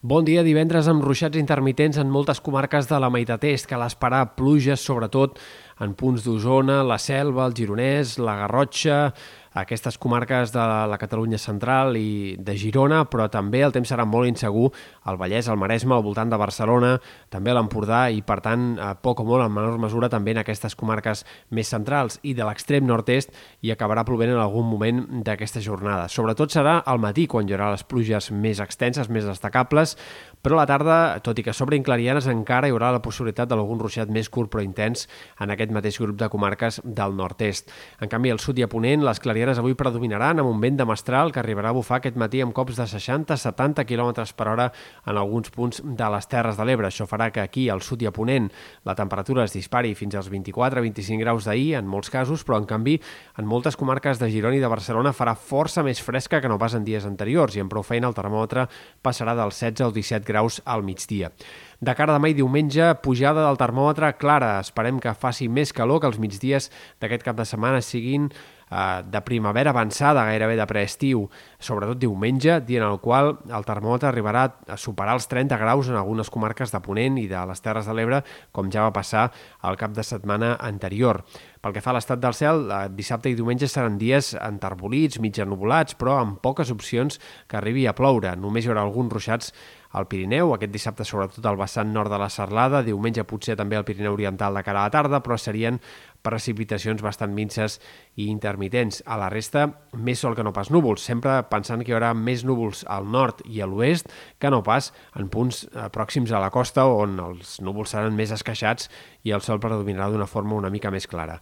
Bon dia, divendres amb ruixats intermitents en moltes comarques de la meitat est. Cal esperar pluges, sobretot en punts d'Osona, la Selva, el Gironès, la Garrotxa, aquestes comarques de la Catalunya central i de Girona, però també el temps serà molt insegur al Vallès, al Maresme, al voltant de Barcelona, també a l'Empordà i, per tant, a poc o molt, en menor mesura, també en aquestes comarques més centrals i de l'extrem nord-est i acabarà plovent en algun moment d'aquesta jornada. Sobretot serà al matí, quan hi haurà les pluges més extenses, més destacables, però a la tarda, tot i que s'obrin clarianes, encara hi haurà la possibilitat d'algun ruixat més curt però intens en aquest mateix grup de comarques del nord-est. En canvi, al sud i a Ponent, les clarianes clarianes avui predominaran amb un vent de mestral que arribarà a bufar aquest matí amb cops de 60-70 km per hora en alguns punts de les Terres de l'Ebre. Això farà que aquí, al sud i a Ponent, la temperatura es dispari fins als 24-25 graus d'ahir, en molts casos, però en canvi, en moltes comarques de Girona i de Barcelona farà força més fresca que no pas en dies anteriors i amb prou feina el termòmetre passarà dels 16 o 17 graus al migdia. De cara demà i diumenge, pujada del termòmetre clara. Esperem que faci més calor, que els migdies d'aquest cap de setmana siguin eh, de primavera avançada, gairebé de preestiu, sobretot diumenge, dia en el qual el termòmetre arribarà a superar els 30 graus en algunes comarques de Ponent i de les Terres de l'Ebre, com ja va passar al cap de setmana anterior. Pel que fa a l'estat del cel, eh, dissabte i diumenge seran dies enterbolits, mig ennuvolats, però amb poques opcions que arribi a ploure. Només hi haurà alguns ruixats al Pirineu, aquest dissabte sobretot al vessant nord de la Serlada, diumenge potser també al Pirineu Oriental de cara a la tarda, però serien precipitacions bastant minces i intermitents. A la resta, més sol que no pas núvols, sempre pensant que hi haurà més núvols al nord i a l'oest que no pas en punts eh, pròxims a la costa on els núvols seran més esqueixats i el sol predominarà d'una forma una mica més clara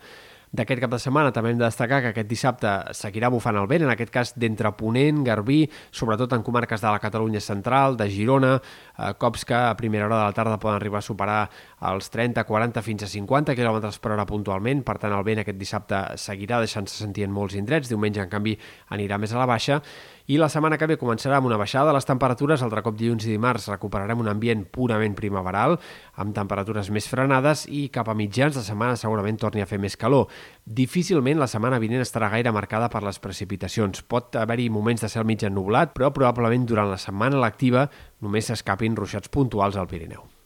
d'aquest cap de setmana. També hem de destacar que aquest dissabte seguirà bufant el vent, en aquest cas d'entre Ponent, Garbí, sobretot en comarques de la Catalunya central, de Girona, eh, cops que a primera hora de la tarda poden arribar a superar els 30, 40 fins a 50 km per hora puntualment, per tant el vent aquest dissabte seguirà deixant-se sentir en molts indrets, diumenge en canvi anirà més a la baixa, i la setmana que ve començarà amb una baixada de les temperatures, altre cop dilluns i dimarts recuperarem un ambient purament primaveral, amb temperatures més frenades i cap a mitjans de setmana segurament torni a fer més calor. Difícilment la setmana vinent estarà gaire marcada per les precipitacions. Pot haver-hi moments de cel mig ennublat, però probablement durant la setmana lectiva només s'escapin ruixats puntuals al Pirineu.